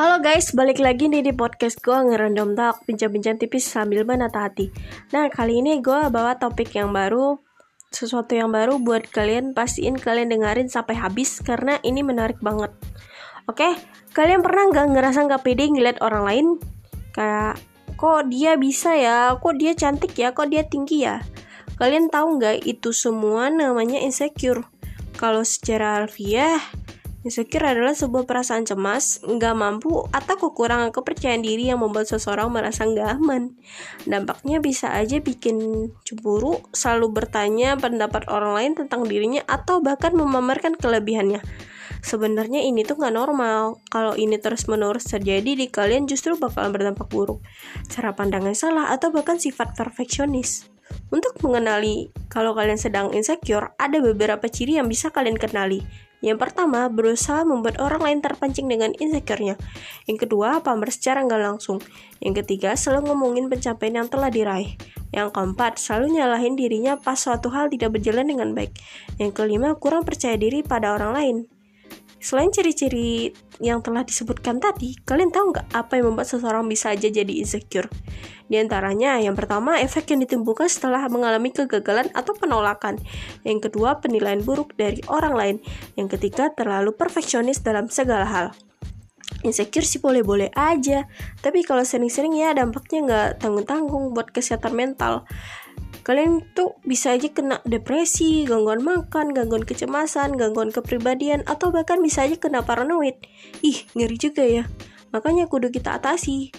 Halo guys, balik lagi nih di podcast gue ngerandom talk bincang-bincang tipis sambil menata hati. Nah kali ini gue bawa topik yang baru, sesuatu yang baru buat kalian pastiin kalian dengerin sampai habis karena ini menarik banget. Oke, kalian pernah nggak ngerasa nggak pede ngeliat orang lain? Kayak kok dia bisa ya, kok dia cantik ya, kok dia tinggi ya? Kalian tahu nggak itu semua namanya insecure? Kalau secara alfiah Insecure adalah sebuah perasaan cemas, nggak mampu, atau kekurangan kepercayaan diri yang membuat seseorang merasa nggak aman. Dampaknya bisa aja bikin cemburu, selalu bertanya pendapat orang lain tentang dirinya, atau bahkan memamerkan kelebihannya. Sebenarnya ini tuh nggak normal. Kalau ini terus-menerus terjadi di kalian justru bakalan berdampak buruk. Cara pandangnya salah atau bahkan sifat perfeksionis. Untuk mengenali kalau kalian sedang insecure, ada beberapa ciri yang bisa kalian kenali. Yang pertama, berusaha membuat orang lain terpancing dengan insecure-nya. Yang kedua, pamer secara nggak langsung. Yang ketiga, selalu ngomongin pencapaian yang telah diraih. Yang keempat, selalu nyalahin dirinya pas suatu hal tidak berjalan dengan baik. Yang kelima, kurang percaya diri pada orang lain. Selain ciri-ciri yang telah disebutkan tadi, kalian tahu nggak apa yang membuat seseorang bisa aja jadi insecure? Di antaranya, yang pertama, efek yang ditimbulkan setelah mengalami kegagalan atau penolakan. Yang kedua, penilaian buruk dari orang lain. Yang ketiga, terlalu perfeksionis dalam segala hal. Insecure sih boleh-boleh aja, tapi kalau sering-sering ya dampaknya nggak tanggung-tanggung buat kesehatan mental kalian tuh bisa aja kena depresi, gangguan makan, gangguan kecemasan, gangguan kepribadian, atau bahkan bisa aja kena paranoid. Ih, ngeri juga ya. Makanya kudu kita atasi.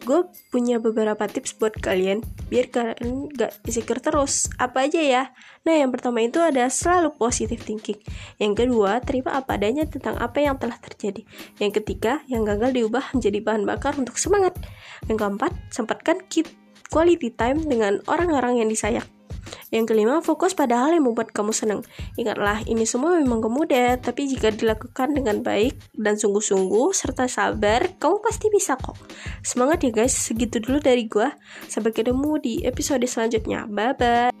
Gue punya beberapa tips buat kalian biar kalian gak insecure terus. Apa aja ya? Nah, yang pertama itu ada selalu positive thinking. Yang kedua, terima apa adanya tentang apa yang telah terjadi. Yang ketiga, yang gagal diubah menjadi bahan bakar untuk semangat. Yang keempat, sempatkan keep quality time dengan orang-orang yang disayang. Yang kelima, fokus pada hal yang membuat kamu senang. Ingatlah, ini semua memang kemudian, tapi jika dilakukan dengan baik dan sungguh-sungguh serta sabar, kamu pasti bisa kok. Semangat ya guys, segitu dulu dari gua. Sampai ketemu di episode selanjutnya. Bye bye.